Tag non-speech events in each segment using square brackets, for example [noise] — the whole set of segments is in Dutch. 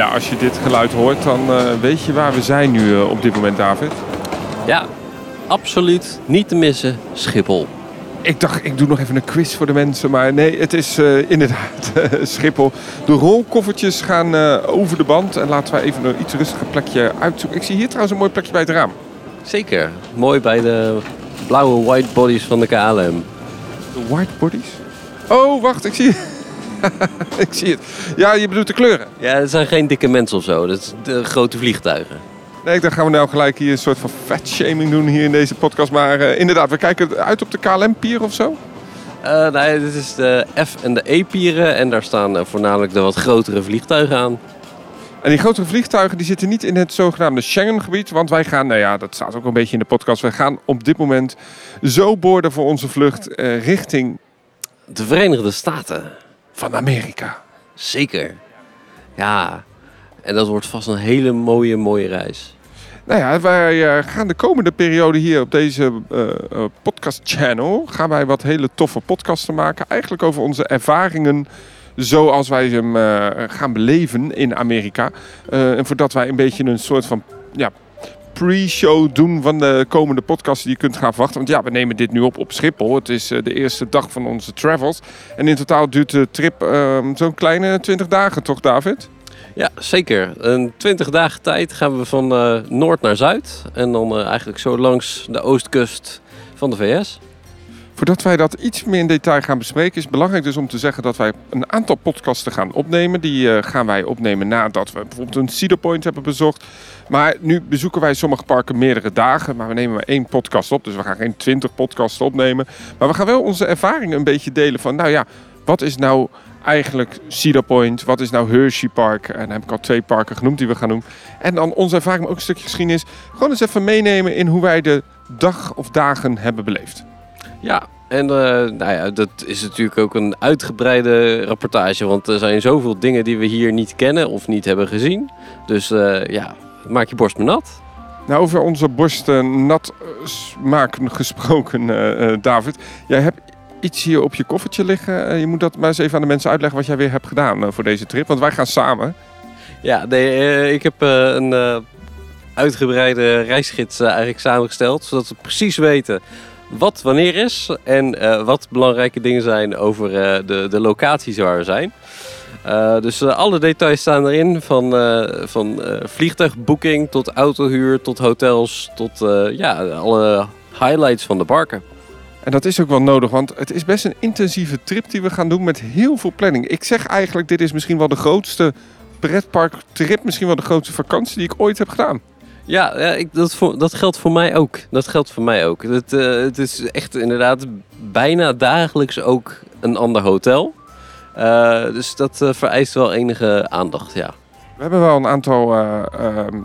Ja, als je dit geluid hoort, dan eh, weet je waar we zijn nu eh, op dit moment, David. Ja, absoluut niet te missen Schiphol. Ik dacht, ik doe nog even een quiz voor de mensen. Maar nee, het is eh, inderdaad [laughs] Schiphol. De rolkoffertjes gaan over de band. En laten we even een iets rustiger plekje uitzoeken. Ik zie hier trouwens een mooi plekje bij het raam. Zeker. Mooi bij de blauwe white bodies van de KLM. De white bodies? Oh, wacht, ik zie. [laughs] ik zie het. Ja, je bedoelt de kleuren. Ja, het zijn geen dikke mensen of zo. Dat is de grote vliegtuigen. Nee, dan gaan we nou gelijk hier een soort van fatshaming doen hier in deze podcast. Maar eh, inderdaad, we kijken uit op de KLM-pier of zo. Eh, nee, dit is de F en de E-pieren. En daar staan eh, voornamelijk de wat grotere vliegtuigen aan. En die grotere vliegtuigen die zitten niet in het zogenaamde Schengengebied. Want wij gaan, nou ja, dat staat ook een beetje in de podcast. Wij gaan op dit moment zo boorden voor onze vlucht richting De Verenigde Staten. Van Amerika. Zeker. Ja. En dat wordt vast een hele mooie, mooie reis. Nou ja, wij eh, gaan de komende periode hier op deze eh, podcast channel... gaan wij wat hele toffe podcasten maken. Eigenlijk over onze ervaringen zoals wij ze hem eh, gaan beleven in Amerika. En voordat wij een beetje een soort van ja, pre-show doen van de komende podcasts die je kunt gaan verwachten. Want ja, we nemen dit nu op op Schiphol. Het is eh, de eerste dag van onze travels. En in totaal duurt de trip eh, zo'n kleine 20 dagen, toch David? Ja, zeker. Een 20 dagen tijd gaan we van eh, noord naar zuid. En dan eh, eigenlijk zo langs de oostkust van de VS. Voordat wij dat iets meer in detail gaan bespreken, is het belangrijk dus om te zeggen dat wij een aantal podcasten gaan opnemen. Die eh, gaan wij opnemen nadat we bijvoorbeeld een Cedar Point hebben bezocht. Maar nu bezoeken wij sommige parken meerdere dagen, maar we nemen maar één podcast op. Dus we gaan geen twintig podcasts opnemen. Maar we gaan wel onze ervaringen een beetje delen van, nou ja, wat is nou eigenlijk Cedar Point? Wat is nou Hershey Park? En dan heb ik al twee parken genoemd die we gaan doen. En dan onze ervaring, ook een stukje geschiedenis. Gewoon eens even meenemen in hoe wij de dag of dagen hebben beleefd. Ja, en eh, nou ja, dat is natuurlijk ook een uitgebreide rapportage. Want er zijn zoveel dingen die we hier niet kennen of niet hebben gezien. Dus eh, ja, maak je borst maar nat. Nou, over onze borsten nat eh, maken gesproken, David. Jij hebt iets hier op je koffertje liggen. Je moet dat maar eens even aan de mensen uitleggen wat jij weer hebt gedaan voor deze trip. Want wij gaan samen. Ja, nee, ik heb een uitgebreide reisgids eigenlijk samengesteld. Zodat we precies weten wat wanneer is. En eh, wat belangrijke dingen zijn over eh, de, de locaties waar we zijn. Eh, dus alle details staan erin. Van, van vliegtuigboeking tot autohuur, tot hotels, tot ja, alle highlights van de parken. En dat is ook wel nodig, want het is best een intensieve trip die we gaan doen met heel veel planning. Ik zeg eigenlijk, dit is misschien wel de grootste pretparktrip, misschien wel de grootste vakantie die ik ooit heb gedaan. Ja, ik, dat, dat geldt voor mij ook. Dat geldt voor mij ook. Het, eh, het is echt inderdaad bijna dagelijks ook een ander hotel. Eh, dus dat eh, vereist wel enige aandacht, ja. We hebben wel een aantal eh, ehm,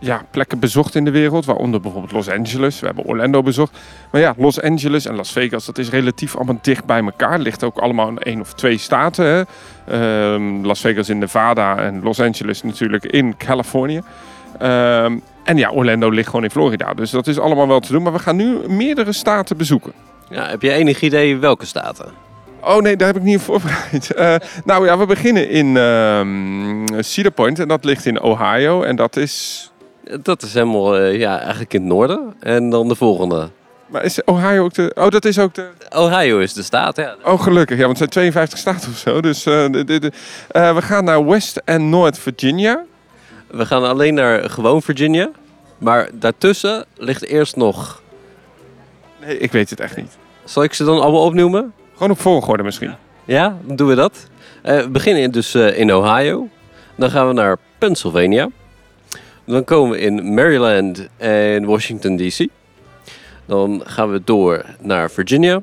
ja, plekken bezocht in de wereld, waaronder bijvoorbeeld Los Angeles. We hebben Orlando bezocht. Maar ja, Los Angeles en Las Vegas, dat is relatief allemaal dicht bij elkaar. Ligt ook allemaal in één of twee staten. Hè? Ehm, Las Vegas in Nevada en Los Angeles natuurlijk in Californië. Ehm, en ja, Orlando ligt gewoon in Florida. Dus dat is allemaal wel te doen. Maar we gaan nu meerdere staten bezoeken. ja. Heb je enig idee welke staten? Oh nee, daar heb ik niet op voorbereid. [laughs] Eh, nou ja, we beginnen in ehm, Cedar Point en dat ligt in Ohio. En dat is... Dat is helemaal eh, ja, eigenlijk in het noorden. En dan de volgende. Maar is Ohio ook de... Oh, dat is ook de... Ohio is de staat, ja. Oh, gelukkig. Ja, want het zijn 52 staten of zo. Dus de, de, de- eh, we gaan naar West en North Virginia. We gaan alleen naar gewoon Virginia. Maar daartussen ligt eerst nog... Nee, ik weet het echt niet. Zal ik ze dan allemaal opnoemen? Gewoon op volgorde misschien. Ja, dan doen we dat. Eh, we beginnen in- dus eh, in Ohio. Dan gaan we naar Pennsylvania. Dan komen we in Maryland en Washington DC. Dan gaan we door naar Virginia,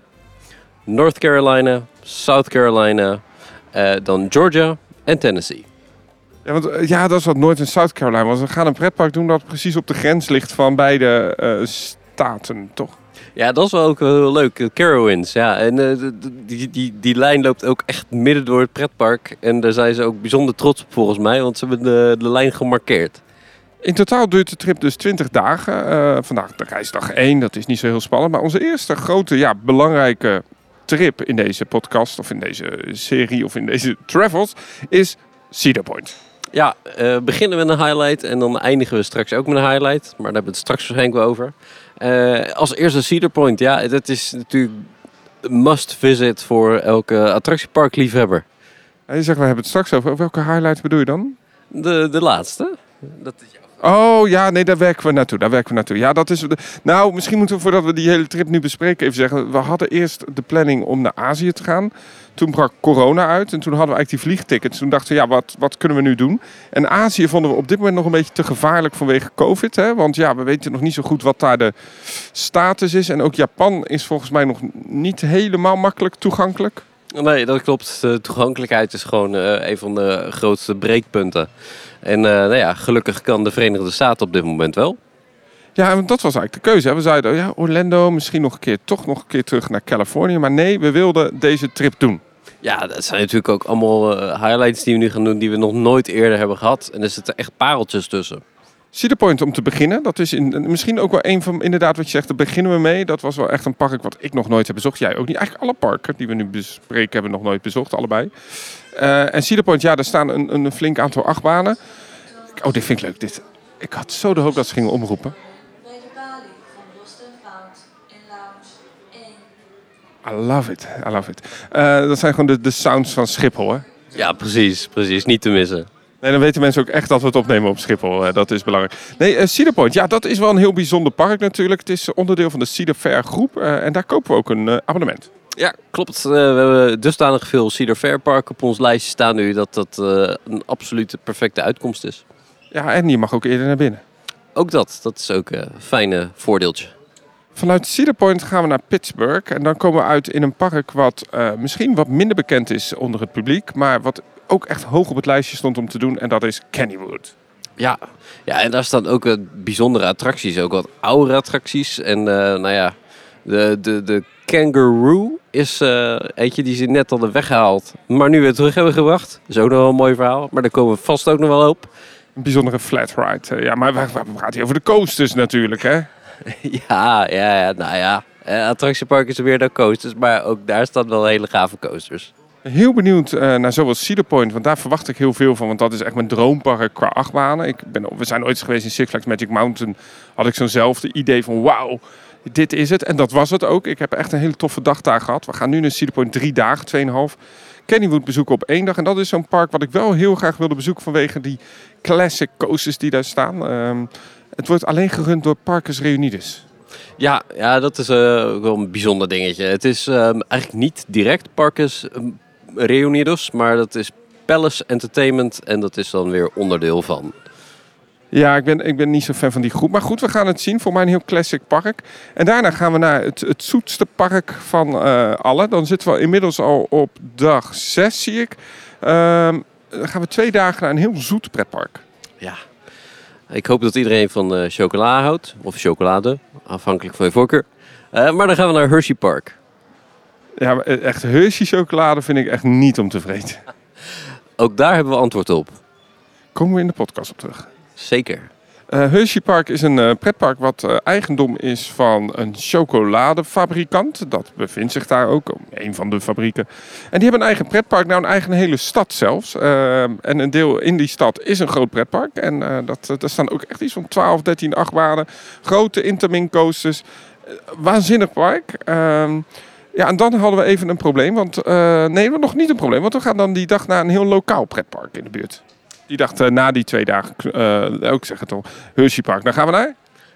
North Carolina, South Carolina, eh, dan Georgia en Tennessee. Ja, want eh, ja, dat is wat Noord- en South Carolina was. We gaan een pretpark doen dat precies op de grens ligt van beide eh, staten, toch? Ja, dat is wel ook wel heel leuk. eh, Carowinds, ja. En eh, die, die, die lijn loopt ook echt midden door het pretpark. En daar zijn ze ook bijzonder trots op volgens mij, want ze hebben de, de lijn gemarkeerd. In totaal duurt de trip dus 20 dagen. Eh, vandaag de reisdag 1, dat is niet zo heel spannend. Maar onze eerste grote, ja, belangrijke trip in deze podcast... of in deze serie of in deze travels, is Cedar Point. Ja, uh, beginnen met een highlight en dan eindigen we straks ook met een highlight. Maar daar hebben we het straks waarschijnlijk wel over. Uh, als eerste Cedar Point, ja, dat is natuurlijk must visit voor elke attractieparkliefhebber. En je zegt, we hebben het straks over. Welke highlights bedoel je dan? De, de laatste. Dat is Oh ja, nee, daar werken we naartoe. Daar werken we naartoe. Ja, dat is. Nou, misschien moeten we voordat we die hele trip nu bespreken, even zeggen. We hadden eerst de planning om naar Azië te gaan. Toen brak corona uit en toen hadden we eigenlijk die vliegtickets. Toen dachten we, ja, wat, wat kunnen we nu doen? En Azië vonden we op dit moment nog een beetje te gevaarlijk vanwege COVID. Hè? Want ja, we weten nog niet zo goed wat daar de status is. En ook Japan is volgens mij nog niet helemaal makkelijk toegankelijk. Nee, dat klopt. De toegankelijkheid is gewoon uh, een van de grootste breekpunten. En uh, nou ja, gelukkig kan de Verenigde Staten op dit moment wel. Ja, want dat was eigenlijk de keuze. Hè. We zeiden, ja, Orlando, misschien nog een keer, toch nog een keer terug naar Californië. Maar nee, we wilden deze trip doen. Ja, dat zijn natuurlijk ook allemaal uh, highlights die we nu gaan doen, die we nog nooit eerder hebben gehad. En er zitten echt pareltjes tussen. Cedar Point om te beginnen, dat is in, misschien ook wel een van, inderdaad wat je zegt, daar beginnen we mee. Dat was wel echt een park wat ik nog nooit heb bezocht. Jij ook niet. Eigenlijk alle parken die we nu bespreken hebben nog nooit bezocht, allebei. Uh, en Cedar Point, ja, daar staan een, een flink aantal achtbanen. Oh, dit vind ik leuk. Dit. Ik had zo de hoop dat ze gingen omroepen. Bij de balie van Boston Found in Lounge 1. I love it, I love it. Uh, dat zijn gewoon de, de sounds van Schiphol, hè? Ja, precies, precies. Niet te missen. Nee, dan weten mensen ook echt dat we het opnemen op Schiphol. Uh, dat is belangrijk. Nee, uh, Cedar Point, ja, dat is wel een heel bijzonder park natuurlijk. Het is onderdeel van de Cedar Fair groep en daar kopen we ook een abonnement. Ja, klopt. we hebben dusdanig veel Cedar Fair parken op ons lijstje staan nu dat dat een absolute perfecte uitkomst is. Ja, en je mag ook eerder naar binnen. Ook dat. Dat is ook een fijne voordeeltje. Vanuit Cedar Point gaan we naar Pittsburgh. En dan komen we uit in een park wat uh, misschien wat minder bekend is onder het publiek. Maar wat ook echt hoog op het lijstje stond om te doen. En dat is Kennywood. Ja, ja en daar staan ook uh, bijzondere attracties. Ook wat oude attracties. En uh, nou ja, de, de, de Kangaroo is uh, eentje die ze net hadden weggehaald. Maar nu weer terug hebben gebracht. Dat is ook nog wel een mooi verhaal. Maar daar komen we vast ook nog wel op een bijzondere flat ride. Eh, ja, maar we, we praten hier over de coasters natuurlijk, hè? [laughs] ja, ja, ja, nou ja. Attractiepark is weer dan coasters, maar ook daar staan wel hele gave coasters. Heel benieuwd uh, naar zowel Cedar Point, want daar verwacht ik heel veel van. Want dat is echt mijn droompark qua achtbanen. Ik ben, we zijn ooit geweest in Six Flags Magic Mountain. Had ik zo'nzelfde idee van wauw, dit is het. En dat was het ook. Ik heb echt een hele toffe dag daar gehad. We gaan nu naar Cedar Point drie dagen, tweeënhalf. Kennywood bezoeken op één dag. En dat is zo'n park wat ik wel heel graag wilde bezoeken vanwege die classic coasters die daar staan. Um, het wordt alleen gerund door Parkers Reunides. Ja, ja, dat is uh, wel een bijzonder dingetje. Het is um, eigenlijk niet direct Parkers um, Reunidos, maar dat is Palace Entertainment en dat is dan weer onderdeel van. Ja, ik ben, ik ben niet zo fan van die groep. Maar goed, we gaan het zien. Voor mij een heel classic park. En daarna gaan we naar het, het zoetste park van uh, alle. Dan zitten we inmiddels al op dag 6, zie ik. Uh, dan gaan we twee dagen naar een heel zoet pretpark. Ja. Ik hoop dat iedereen van uh, chocola houdt. Of chocolade, afhankelijk van je voorkeur. Uh, maar dan gaan we naar Hershey Park. Ja, maar echt Hershey chocolade vind ik echt niet om te vreten. Ook daar hebben we antwoord op. Komen we in de podcast op terug. Zeker. Uh, Hershey Park is een uh, pretpark wat uh, eigendom is van een chocoladefabrikant. Dat bevindt zich daar ook, een van de fabrieken. En die hebben een eigen pretpark, nou een eigen hele stad zelfs. en een deel in die stad is een groot pretpark. En dat, daar staan ook echt iets van 12, 13 achtbanen. Grote intermin coasters. waanzinnig park. Ja, en dan hadden we even een probleem. Want nee, nog niet een probleem. Want we gaan dan die dag naar een heel lokaal pretpark in de buurt. Die dacht uh, na die twee dagen, uh, ik zeg het al, Hershey Park. Dan gaan we naar?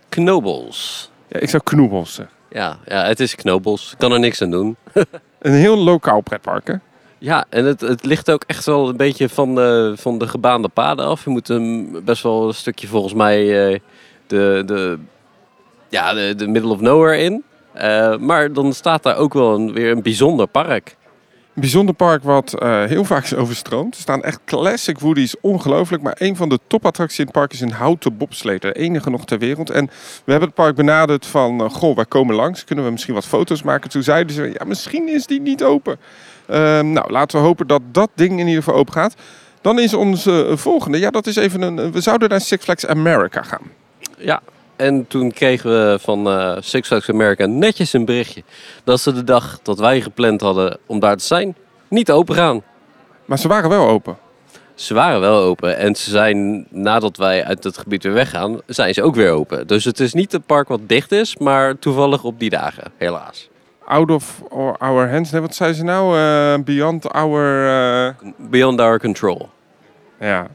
Knobels. Ja, ik zou Knoebels Ja, ja, het is Knobels. Ik kan er niks aan doen. [laughs] een heel lokaal pretpark, hè? Ja, en het, het ligt ook echt wel een beetje van de, van de gebaande paden af. Je moet een, best wel een stukje volgens mij uh, de, de, ja, de, de middle of nowhere in. Uh, maar dan staat daar ook wel een, weer een bijzonder park. Een bijzonder park wat uh, heel vaak is overstroomd. Er staan echt classic woodies, ongelooflijk. Maar een van de topattracties in het park is een houten bobsleed. De enige nog ter wereld. En we hebben het park benaderd van, uh, goh, wij komen langs. Kunnen we misschien wat foto's maken? Toen zeiden ze, ja, misschien is die niet open. Uh, nou, laten we hopen dat dat ding in ieder geval open gaat. Dan is onze volgende, ja, dat is even een, we zouden naar Six Flags America gaan. Ja, en toen kregen we van uh, Six Flags America netjes een berichtje dat ze de dag dat wij gepland hadden om daar te zijn, niet open gaan. Maar ze waren wel open. Ze waren wel open en ze zijn, nadat wij uit het gebied weer weggaan, zijn ze ook weer open. Dus het is niet een park wat dicht is, maar toevallig op die dagen, helaas. Out of our hands. Nee, wat zei ze nou? Eh, beyond our... eh, Beyond our control. Ja.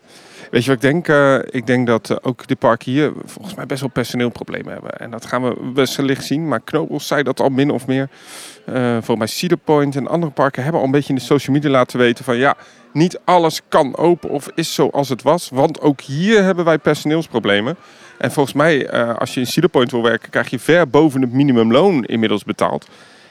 Weet je wat ik denk? Eh, ik denk dat eh, ook de parken hier volgens mij best wel personeelproblemen hebben. En dat gaan we wellicht zien. Maar Knobels zei dat al min of meer. Eh voor mij Cedar Point en andere parken hebben al een beetje in de social media laten weten van ja, niet alles kan open of is zoals het was. Want ook hier hebben wij personeelsproblemen. En volgens mij, als je in Cedar Point wil werken, krijg je ver boven het minimumloon inmiddels betaald.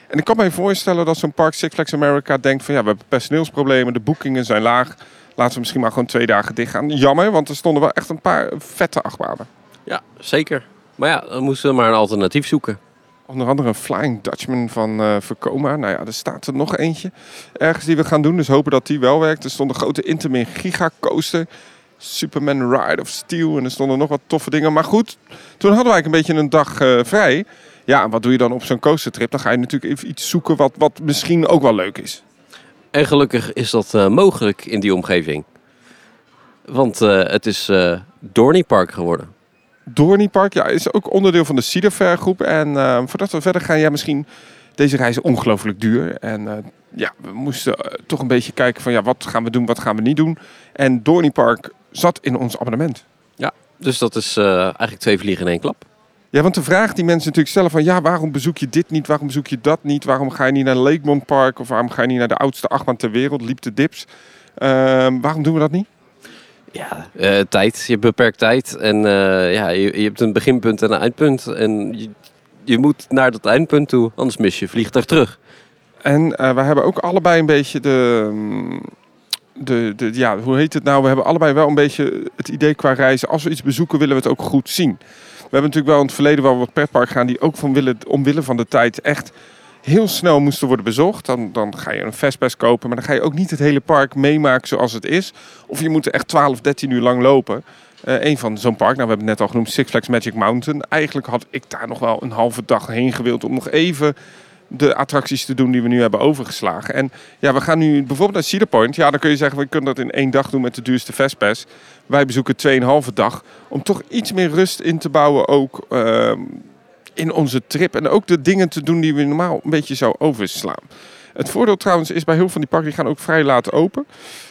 En ik kan me voorstellen dat zo'n park Six Flags America denkt van ja, we hebben personeelsproblemen, de boekingen zijn laag. Laten we misschien maar gewoon twee dagen dicht gaan. Jammer, want er stonden wel echt een paar vette achtbanen. Ja, zeker. Maar ja, dan moesten we maar een alternatief zoeken. Onder andere een Flying Dutchman van eh Vekoma. Nou ja, er staat er nog eentje ergens die we gaan doen. Dus hopen dat die wel werkt. Er stond een grote Intamin Giga Coaster. Superman Ride of Steel. En er stonden nog wat toffe dingen. Maar goed, toen hadden wij een beetje een dag eh, vrij. Ja, en wat doe je dan op zo'n coastertrip? Dan ga je natuurlijk even iets zoeken wat, wat misschien ook wel leuk is. En gelukkig is dat eh, mogelijk in die omgeving. Want eh, het is eh Dorney Park geworden. Dorney Park ja, is ook onderdeel van de Cedar Fair groep. En eh, voordat we verder gaan, ja, misschien deze reis is ongelooflijk duur. En ja, we moesten toch een beetje kijken van ja, wat gaan we doen, wat gaan we niet doen. En Dorney Park zat in ons abonnement. Dus dat is eigenlijk twee vliegen in één klap. Ja, want de vraag die mensen natuurlijk stellen van ja, waarom bezoek je dit niet, waarom bezoek je dat niet, waarom ga je niet naar Lakemont Park of waarom ga je niet naar de oudste achtbaan ter wereld, Liep de Dips. Ehm, waarom doen we dat niet? Ja, eh, tijd. Je hebt beperkt tijd. En eh, ja, je, je hebt een beginpunt en een eindpunt. En je, je moet naar dat eindpunt toe, anders mis je vliegtuig terug. En eh, we hebben ook allebei een beetje de, mm, de, de, ja, hoe heet het nou? We hebben allebei wel een beetje het idee qua reizen. Als we iets bezoeken, willen we het ook goed zien. We hebben natuurlijk wel in het verleden wel wat pretpark gaan die ook van willen, omwille van de tijd echt heel snel moesten worden bezocht. Dan, dan ga je een fastpass kopen, maar dan ga je ook niet het hele park meemaken zoals het is. Of je moet echt 12, 13 uur lang lopen. Eh een van zo'n park, nou we hebben het net al genoemd, Six Flags Magic Mountain. Eigenlijk had ik daar nog wel een halve dag heen gewild om nog even de attracties te doen die we nu hebben overgeslagen. En ja, we gaan nu bijvoorbeeld naar Cedar Point. Ja, dan kun je zeggen, we kunnen dat in één dag doen met de duurste Fastpass. Wij bezoeken 2,5 dag om toch iets meer rust in te bouwen ook ehm, in onze trip. En ook de dingen te doen die we normaal een beetje zou overslaan. Het voordeel trouwens is bij heel veel van die parken, die gaan ook vrij laat open.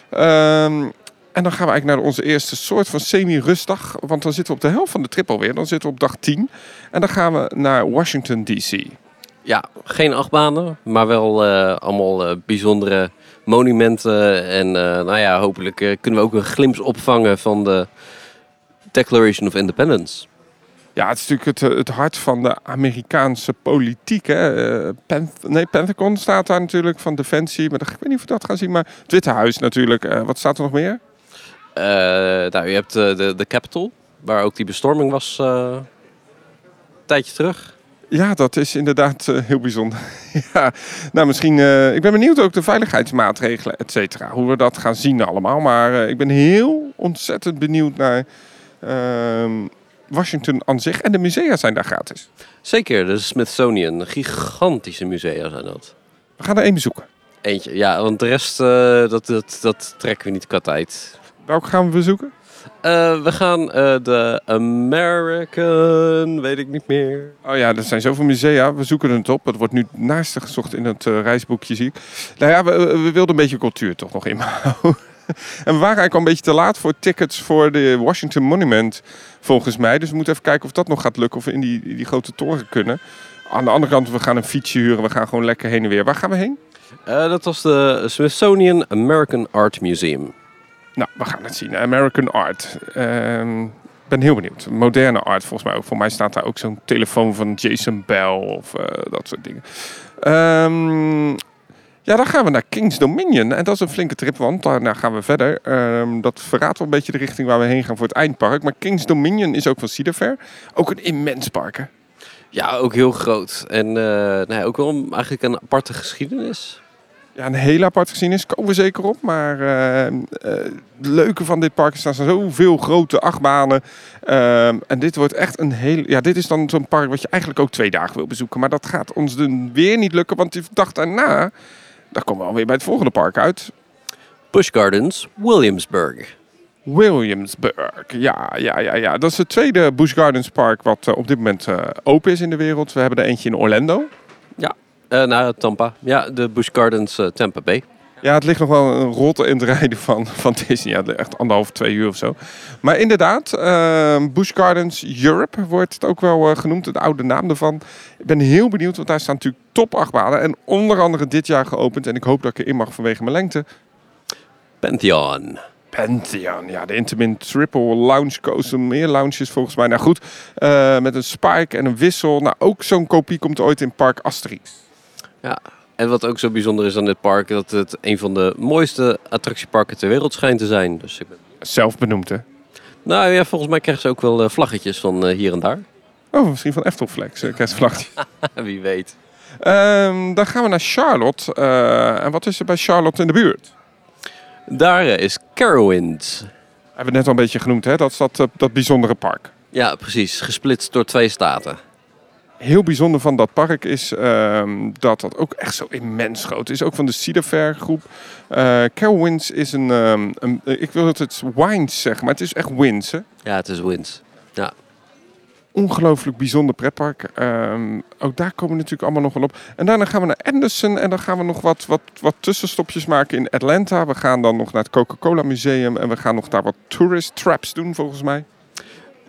Ehm, en dan gaan we eigenlijk naar onze eerste soort van semi-rustdag. Want dan zitten we op de helft van de trip alweer. Dan zitten we op dag 10. En dan gaan we naar Washington D.C. Ja, geen achtbanen, maar wel eh, allemaal eh, bijzondere monumenten. En eh, nou ja, hopelijk kunnen we ook een glimp opvangen van de Declaration of Independence. Ja, het is natuurlijk het, het hart van de Amerikaanse politiek. Hè. Nee, Pentagon staat daar natuurlijk van Defensie. Maar ik weet niet of we dat gaan zien. Maar het Witte Huis natuurlijk. Wat staat er nog meer? Eh, nou, je hebt de, de Capitol, waar ook die bestorming was een tijdje terug. Ja, dat is inderdaad eh, heel bijzonder. [laughs] ja, nou misschien. eh, ik ben benieuwd ook de veiligheidsmaatregelen, et cetera. Hoe we dat gaan zien allemaal. Maar eh, ik ben heel ontzettend benieuwd naar ehm, Washington aan zich. En de musea zijn daar gratis. Zeker, de Smithsonian. Gigantische musea zijn dat. We gaan er één bezoeken. Eentje, ja, want de rest, dat, dat, dat trekken we niet kat uit. Welke gaan we bezoeken? Eh, we gaan eh, de American, weet ik niet meer. Oh ja, er zijn zoveel musea. We zoeken het op. Het wordt nu naast gezocht in het eh, reisboekje, zie ik. Nou ja, we, we wilden een beetje cultuur toch nog inbouwen. [laughs] En we waren eigenlijk al een beetje te laat voor tickets voor de Washington Monument, volgens mij. Dus we moeten even kijken of dat nog gaat lukken. Of we in die, die grote toren kunnen. Aan de andere kant, we gaan een fietsje huren. We gaan gewoon lekker heen en weer. Waar gaan we heen? Dat was de Smithsonian American Art Museum. Nou, we gaan het zien. American Art. Ehm, Ik ben heel benieuwd. Moderne art volgens mij ook. Voor mij staat daar ook zo'n telefoon van Jason Bell of eh, dat soort dingen. Ehm, ja, dan gaan we naar King's Dominion. En dat is een flinke trip, want daarna gaan we verder. Ehm, dat verraadt wel een beetje de richting waar we heen gaan voor het eindpark. Maar King's Dominion is ook van Cedar Fair. Ook een immens park? Ja, ook heel groot. En eh, ook wel eigenlijk een aparte geschiedenis. Ja, een hele apart geschiedenis, komen we zeker op. Maar ehm, eh, het leuke van dit park is dat er zoveel grote achtbanen. Ehm, en dit wordt echt een heel. Ja, dit is dan zo'n park wat je eigenlijk ook twee dagen wil bezoeken. Maar dat gaat ons dan weer niet lukken, want die dag daarna. Daar komen we alweer bij het volgende park uit. Busch Gardens, Williamsburg. Williamsburg, ja, ja, ja, ja. Dat is het tweede Busch Gardens Park wat eh, op dit moment eh, open is in de wereld. We hebben er eentje in Orlando. Eh naar Tampa. Ja, de Busch Gardens eh, Tampa Bay. Ja, het ligt nog wel een rotte in het [laughs] rijden van, van Disney. Ja, echt anderhalf, twee uur of zo. Maar inderdaad, eh Busch Gardens Europe wordt het ook wel eh, genoemd. De oude naam ervan. Ik ben heel benieuwd, want daar staan natuurlijk top achtbanen. En onder andere dit jaar geopend. En ik hoop dat ik erin mag vanwege mijn lengte. Pantheon. Pantheon, ja, de Intamin Triple Lounge Coaster. Meer lounges volgens mij. Nou goed, met een spike en een wissel. Nou, ook zo'n kopie komt ooit in Park Asterix. Ja. En wat ook zo bijzonder is aan dit park, dat het een van de mooiste attractieparken ter wereld schijnt te zijn. Dus ik ben... Zelf benoemd, hè? Nou ja, volgens mij krijgen ze ook wel eh, vlaggetjes van eh, hier en daar. Oh, misschien van Eftelflex, uh, kerstvlagje. Wie weet. Ehm, dan gaan we naar Charlotte. Eh, en wat is er bij Charlotte in de buurt? Daar eh, is Carowinds. Hebben we net al een beetje genoemd, hè? Dat is dat, eh, dat bijzondere park. Ja, precies. Gesplitst door twee staten. Heel bijzonder van dat park is ehm, dat dat ook echt zo immens groot is. Ook van de Cedar Fair groep. Eh Carowinds is een, ehm, een... Ik wil het het wines zeggen, maar het is echt wins, hè? Ja, het is Winds. Ja. ongelooflijk bijzonder pretpark. Ehm, ook daar komen we natuurlijk allemaal nog wel op. En daarna gaan we naar Anderson en dan gaan we nog wat, wat, wat tussenstopjes maken in Atlanta. We gaan dan nog naar het Coca-Cola Museum en we gaan nog daar wat tourist traps doen volgens mij.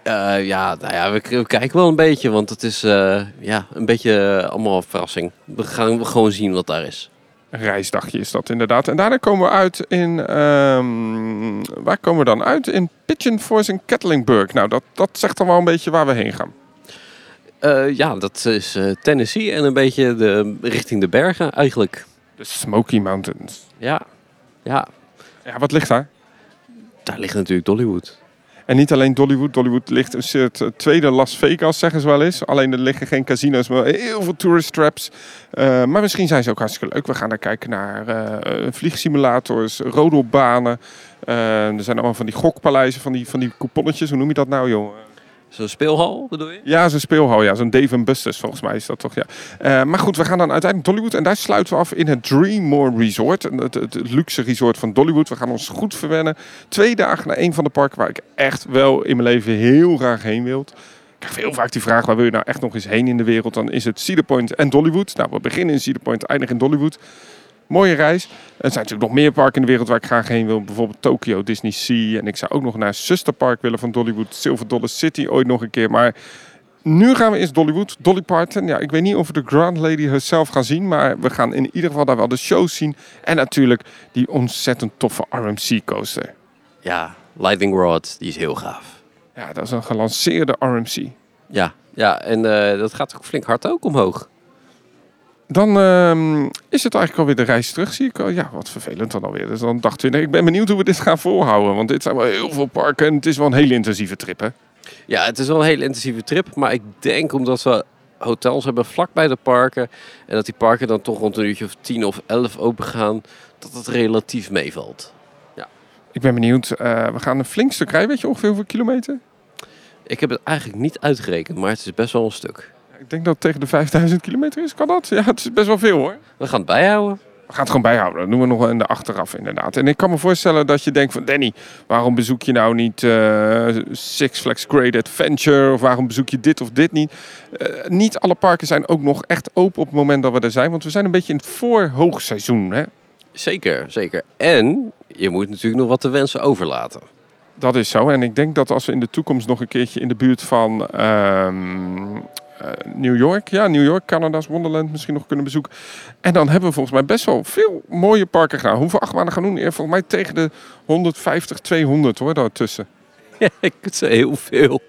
Eh, ja, nou ja, we, we kijken wel een beetje, want het is eh, ja, een beetje eh, allemaal een verrassing. We gaan gewoon zien wat daar is. Een reisdagje is dat inderdaad. En daarna komen we uit in... ehm, waar komen we dan uit? In Pigeon Force in Kettlinburg. Nou, dat, dat zegt dan wel een beetje waar we heen gaan. Ja, dat is Tennessee en een beetje de, richting de bergen eigenlijk. De Smoky Mountains. Ja, ja, Ja, wat ligt daar? daar ligt natuurlijk Dollywood. En niet alleen Dollywood. Dollywood ligt soort eh, tweede Las Vegas, zeggen ze wel eens. Alleen er liggen geen casino's, maar heel veel tourist traps. Eh, maar misschien zijn ze ook hartstikke leuk. We gaan daar kijken naar eh, vliegsimulators, rodelbanen. Er zijn allemaal van die gokpaleizen, van die, van die couponnetjes. Hoe noem je dat nou, joh? Zo'n speelhal, bedoel je? Ja, zo'n speelhal. Ja, zo'n Dave Busters volgens mij is dat toch, ja. Eh, maar goed, we gaan dan uiteindelijk Dollywood. En daar sluiten we af in het Dreammore Resort. Het, luxe resort van Dollywood. We gaan ons goed verwennen. Twee dagen naar een van de parken waar ik echt wel in mijn leven heel graag heen wil. Ik krijg heel vaak die vraag, waar wil je nou echt nog eens heen in de wereld? Dan is het Cedar Point en Dollywood. Nou, we beginnen in Cedar Point, eindigen in Dollywood. Mooie reis. Er zijn natuurlijk nog meer parken in de wereld waar ik graag heen wil. Bijvoorbeeld Tokyo, Disney Sea. En ik zou ook nog naar Zusterpark willen van Dollywood. Silver Dollar City ooit nog een keer. Maar nu gaan we eerst Dollywood. Dolly Parton. Ja, ik weet niet of we de Grand Lady herself gaan zien. Maar we gaan in ieder geval daar wel de shows zien. En natuurlijk die ontzettend toffe RMC coaster. Ja, Lightning Rod, die is heel gaaf. Ja, dat is een gelanceerde RMC. Ja, ja en eh, dat gaat ook flink hard ook omhoog. Dan ehm, is het eigenlijk alweer de reis terug, zie ik. al. Ja, wat vervelend dan alweer. Dus dan dag 20. Ik ben benieuwd hoe we dit gaan volhouden. Want dit zijn wel heel veel parken en het is wel een hele intensieve trip, hè? Ja, het is wel een hele intensieve trip. Maar ik denk omdat we hotels hebben vlakbij de parken. En dat die parken dan toch rond een uurtje of 10 of 11 open gaan. Dat het relatief meevalt. Ik ben benieuwd. Eh, we gaan een flink stuk rijden. Weet je ongeveer hoeveel kilometer? Ik heb het eigenlijk niet uitgerekend, maar het is best wel een stuk. Ik denk dat het tegen de 5000 kilometer is. Kan dat? Ja, het is best wel veel hoor. We gaan het bijhouden. We gaan het gewoon bijhouden. Dat doen we nog in de achteraf inderdaad. En ik kan me voorstellen dat je denkt van... Danny, waarom bezoek je nou niet eh, Six Flags Great Adventure? Of waarom bezoek je dit of dit niet? Eh, niet alle parken zijn ook nog echt open op het moment dat we er zijn. Want we zijn een beetje in het voorhoogseizoen. Hè? Zeker, zeker. En je moet natuurlijk nog wat te wensen overlaten. Dat is zo. En ik denk dat als we in de toekomst nog een keertje in de buurt van ehm, eh, New York, ja, New York, Canada's Wonderland misschien nog kunnen bezoeken. En dan hebben we volgens mij best wel veel mooie parken gedaan. Hoeveel achtbanen gaan doen? Volgens mij tegen de 150, 200 hoor, daartussen. ik zei heel veel.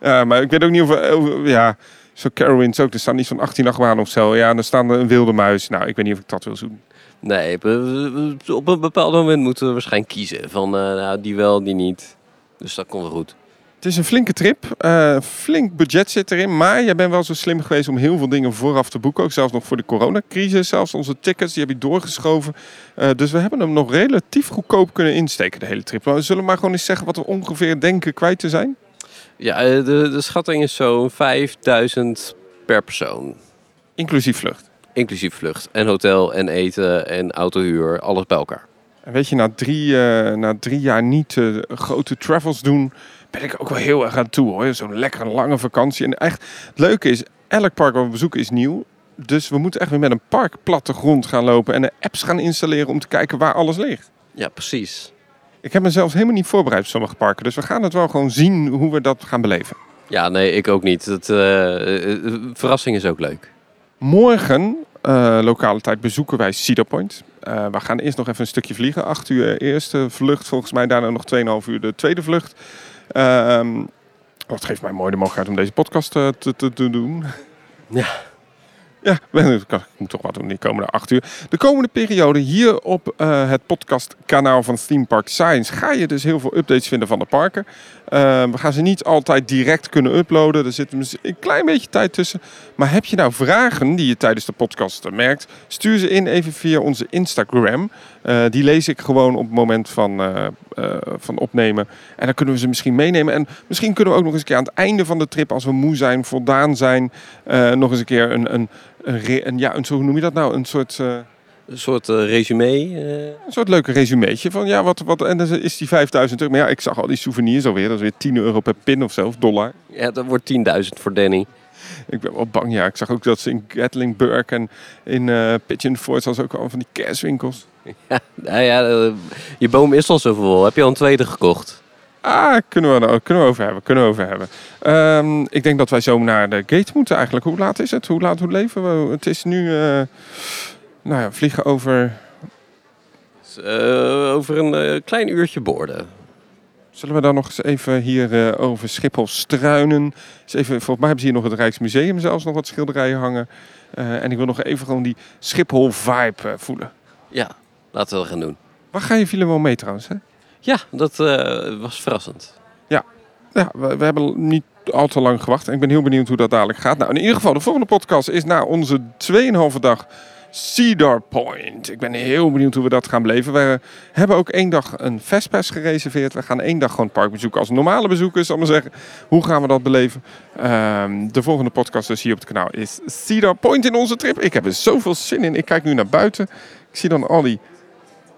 Ja, maar ik weet ook niet of, ja, zo Carowinds ook. Er staan niet van 18 achtbanen of zo. Ja, en dan staan er een wilde muis. Nou, ik weet niet of ik dat wil doen. Nee, op een bepaald moment moeten we waarschijnlijk kiezen. Van eh, nou, die wel, die niet. Dus dat komt wel goed. Het is een flinke trip. Eh, flink budget zit erin. Maar jij bent wel zo slim geweest om heel veel dingen vooraf te boeken. Ook zelfs nog voor de coronacrisis. Zelfs onze tickets, die heb je doorgeschoven. Eh, dus we hebben hem nog relatief goedkoop kunnen insteken, de hele trip. Maar we zullen maar gewoon eens zeggen wat we ongeveer denken kwijt te zijn. Ja, eh, de, de schatting is zo'n 5000 per persoon. Inclusief vlucht. Inclusief vlucht en hotel en eten en autohuur, alles bij elkaar. En weet je, na drie, na drie jaar niet grote travels doen, ben ik ook wel heel erg aan toe hoor. Zo'n lekkere lange vakantie. En echt, het leuke is, elk park wat we bezoeken is nieuw. Dus we moeten echt weer met een parkplattegrond gaan lopen en de apps gaan installeren om te kijken waar alles ligt. Ja, precies. Ik heb mezelf helemaal niet voorbereid op sommige parken. Dus we gaan het wel gewoon zien hoe we dat gaan beleven. Ja, nee, ik ook niet. Het, eh, eh, verrassing is ook leuk. Morgen, eh, lokale tijd, bezoeken wij Cedar Point. Eh, we gaan eerst nog even een stukje vliegen. Acht uur eerste vlucht, volgens mij daarna nog 2,5 uur de tweede vlucht. Ehm dat geeft mij mooi de mogelijkheid om deze podcast eh, te, te, te doen. Ja. Ja, ik moet toch wat doen die komende acht uur. De komende periode hier op eh, het podcastkanaal van Theme Park Science ga je dus heel veel updates vinden van de parken. Eh, we gaan ze niet altijd direct kunnen uploaden. Er zit een klein beetje tijd tussen. Maar heb je nou vragen die je tijdens de podcast merkt, stuur ze in even via onze Instagram. Eh, die lees ik gewoon op het moment van, eh, eh, van opnemen. En dan kunnen we ze misschien meenemen. En misschien kunnen we ook nog eens een keer aan het einde van de trip, als we moe zijn, voldaan zijn, nog eens een keer een, een, een, ja, een, hoe noem je dat nou? Een soort, Een soort eh, resume. eh. een soort leuke resumeetje van ja, wat, wat, en dan is die 5000 euro. Maar ja, ik zag al die souvenirs alweer. Dat is weer 10 euro per pin of zo, of dollar. ja, dat wordt 10.000 voor Danny. Ik ben wel bang, ja. Ik zag ook dat ze in Gatlinburg en in eh Pigeon Forge was ook al van die kerstwinkels. [laughs] Nou ja, je boom is al zoveel. Heb je al een tweede gekocht? Ah, kunnen we, er- kunnen we over hebben, kunnen we over hebben. Ehm, ik denk dat wij zo naar de gate moeten eigenlijk. Hoe laat is het? Hoe laat hoe leven we? Het is nu, nou ja, vliegen over... Eh, over een eh, klein uurtje boorden. Zullen we dan nog eens even hier eh, over Schiphol struinen? Even, volgens mij hebben ze hier nog het Rijksmuseum zelfs nog wat schilderijen hangen. En ik wil nog even gewoon die Schiphol vibe eh, voelen. Ja, laten we dat gaan doen. Waar ga je wel mee trouwens, hè? Ja, dat was verrassend. Ja, we, we hebben niet al te lang gewacht. En ik ben heel benieuwd hoe dat dadelijk gaat. Nou, in ieder geval, de volgende podcast is na onze 2,5 dag Cedar Point. Ik ben heel benieuwd hoe we dat gaan beleven. We hebben ook één dag een fastpass gereserveerd. We gaan één dag gewoon het park bezoeken als normale bezoekers, zal maar zeggen. Hoe gaan we dat beleven? Ehm, de volgende podcast dus hier op het kanaal is Cedar Point in onze trip. Ik heb er zoveel zin in. Ik kijk nu naar buiten. Ik zie dan al die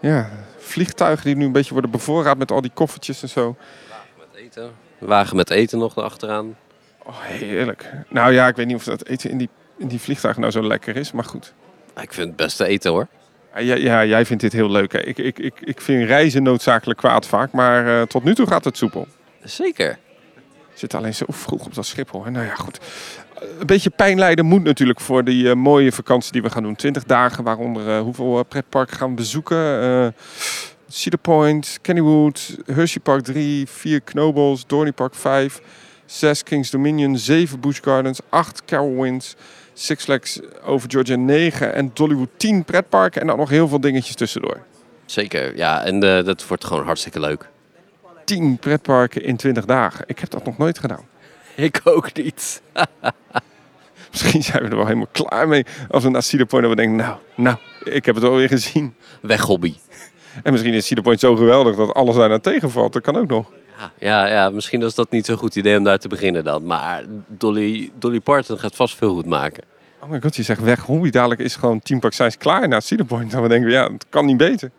ja, vliegtuigen die nu een beetje worden bevoorraad met al die koffertjes en zo. Met eten. Wagen met eten nog erachteraan. Oh, heerlijk. Nou ja, ik weet niet of dat eten in die, in die vliegtuigen nou zo lekker is, maar goed. Ik vind het beste eten hoor. Ja, ja, jij vindt dit heel leuk. Hè? Ik, ik, ik, ik vind reizen noodzakelijk kwaad vaak, maar eh, tot nu toe gaat het soepel. Zeker. Zitten alleen zo vroeg op dat Schiphol. Hè? Nou ja, goed. Een beetje pijn lijden moet natuurlijk voor die eh, mooie vakantie die we gaan doen. 20 dagen, waaronder eh, hoeveel pretparken gaan we bezoeken? Cedar Point, Kennywood, Hershey Park 3, 4 Knobles, Dorney Park 5, 6 Kings Dominion, 7 Busch Gardens, 8 Carowinds, Six Flags over Georgia 9 en Dollywood 10 pretparken en dan nog heel veel dingetjes tussendoor. Zeker. Ja, en eh, dat wordt gewoon hartstikke leuk. 10 pretparken in 20 dagen. Ik heb dat nog nooit gedaan. [laughs] Ik ook niet. [laughs] Misschien zijn we er wel helemaal klaar mee als we naar Cedar Point we denken, nou, nou, ik heb het alweer gezien. Weg hobby. [laughs] En misschien is Cedar Point zo geweldig dat alles daar naar tegenvalt. Dat kan ook nog. Ja, ja, misschien is dat niet zo'n goed idee om daar te beginnen dan. Maar Dolly, Dolly Parton gaat vast veel goed maken. Oh my god, je zegt weg hobby. Dadelijk is gewoon Team Park Science klaar naar Cedar Point. Dan we denken, ja, het kan niet beter.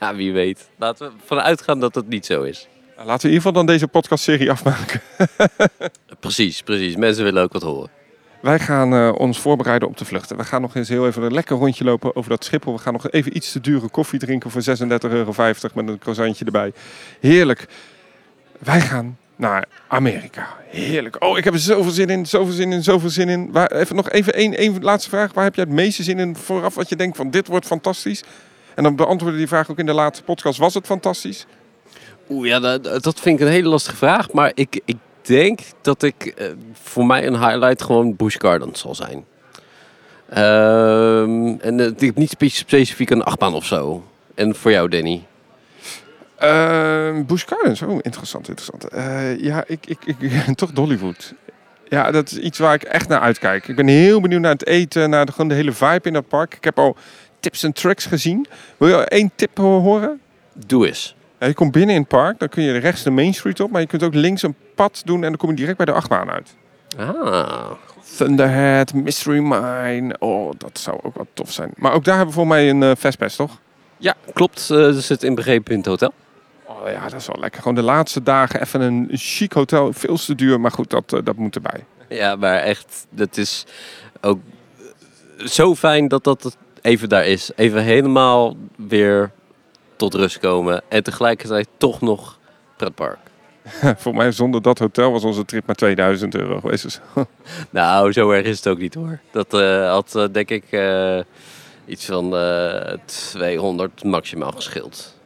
Ja, wie weet. Laten we ervan uitgaan dat het niet zo is. Laten we in ieder geval dan deze podcastserie afmaken. [laughs] Precies, precies. Mensen willen ook wat horen. Wij gaan eh, ons voorbereiden op de vluchten. We gaan nog eens heel even een lekker rondje lopen over dat Schiphol. We gaan nog even iets te dure koffie drinken voor 36,50 euro met een croissantje erbij. Heerlijk. Wij gaan naar Amerika. Heerlijk. Oh, ik heb er zoveel zin in, zoveel zin in, zoveel zin in. Even nog even één, één laatste vraag. Waar heb jij het meeste zin in vooraf? Wat je denkt van dit wordt fantastisch. En dan beantwoorden die vraag ook in de laatste podcast. Was het fantastisch? Oeh, ja, dat, dat vind ik een hele lastige vraag. Maar ik, ik denk dat ik eh, voor mij een highlight gewoon Busch Gardens zal zijn. Ehm, en eh, ik heb niet spe- specifiek een achtbaan of zo. En voor jou, Danny? Uh, Busch Gardens, oh, interessant, interessant. Eh, ja, ik, ik, ik, [laughs] toch Dollywood. Ja, dat is iets waar ik echt naar uitkijk. Ik ben heel benieuwd naar het eten, naar de, gewoon de hele vibe in dat park. Ik heb al tips en tricks gezien. Wil je één tip ho- horen? Doe eens. Ja, je komt binnen in het park, dan kun je rechts de Main Street op, maar je kunt ook links een pad doen en dan kom je direct bij de achtbaan uit. Ah, Thunderhead, Mystery Mine, oh, dat zou ook wel tof zijn. Maar ook daar hebben we volgens mij een eh, fastpass, toch? Ja, klopt. Uh, er zit inbegrepen hotel. Oh ja, dat is wel lekker. Gewoon de laatste dagen even een chic hotel. Veel te duur, maar goed, dat, dat moet erbij. Ja, maar echt, dat is ook zo fijn dat dat even daar is. Even helemaal weer tot rust komen. En tegelijkertijd toch nog pretpark. [laughs] Voor mij zonder dat hotel was onze trip maar 2000 euro geweest. Dus. [laughs] nou, zo erg is het ook niet hoor. Dat uh, had uh, denk ik uh, iets van 200 maximaal geschild.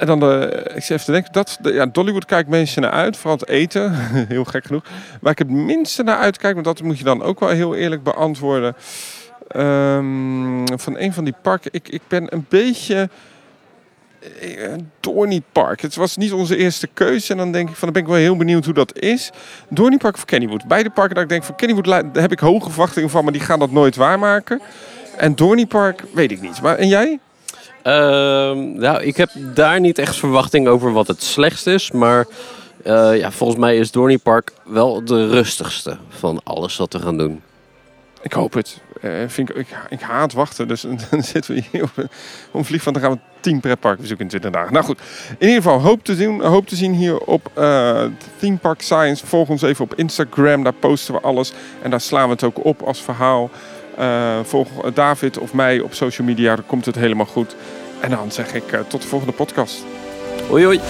En dan, de, ik zit even te denken, dat, de, ja, Dollywood kijkt mensen naar uit, vooral het eten, [laughs] heel gek genoeg. Waar ik het minste naar uitkijk, maar dat moet je dan ook wel heel eerlijk beantwoorden. Um, van een van die parken, ik, ik ben een beetje Dorney Park. Het was niet onze eerste keuze. En dan denk ik van, dan ben ik wel heel benieuwd hoe dat is. Dorney Park of Kennywood. Beide parken dat ik denk van Kennywood daar heb ik hoge verwachtingen van, maar die gaan dat nooit waarmaken. En Dorney Park weet ik niet. Maar en jij? Nou, ik heb daar niet echt verwachting over wat het slechtst is. Maar uh, ja, volgens mij is Dorney Park wel de rustigste van alles wat we gaan doen. Ik hoop het. Uh, vind ik, ik, ik, haat wachten. Dus [laughs] dan zitten we hier op een vlieg van. Dan gaan we tien pretparken bezoeken in 20 dagen. Nou goed, in ieder geval hoop te zien, hoop te zien hier op uh, Theme Park Science. Volg ons even op Instagram. Daar posten we alles. En daar slaan we het ook op als verhaal. Uh, volg David of mij op social media. Dan komt het helemaal goed. En dan zeg ik tot de volgende podcast. Hoi hoi.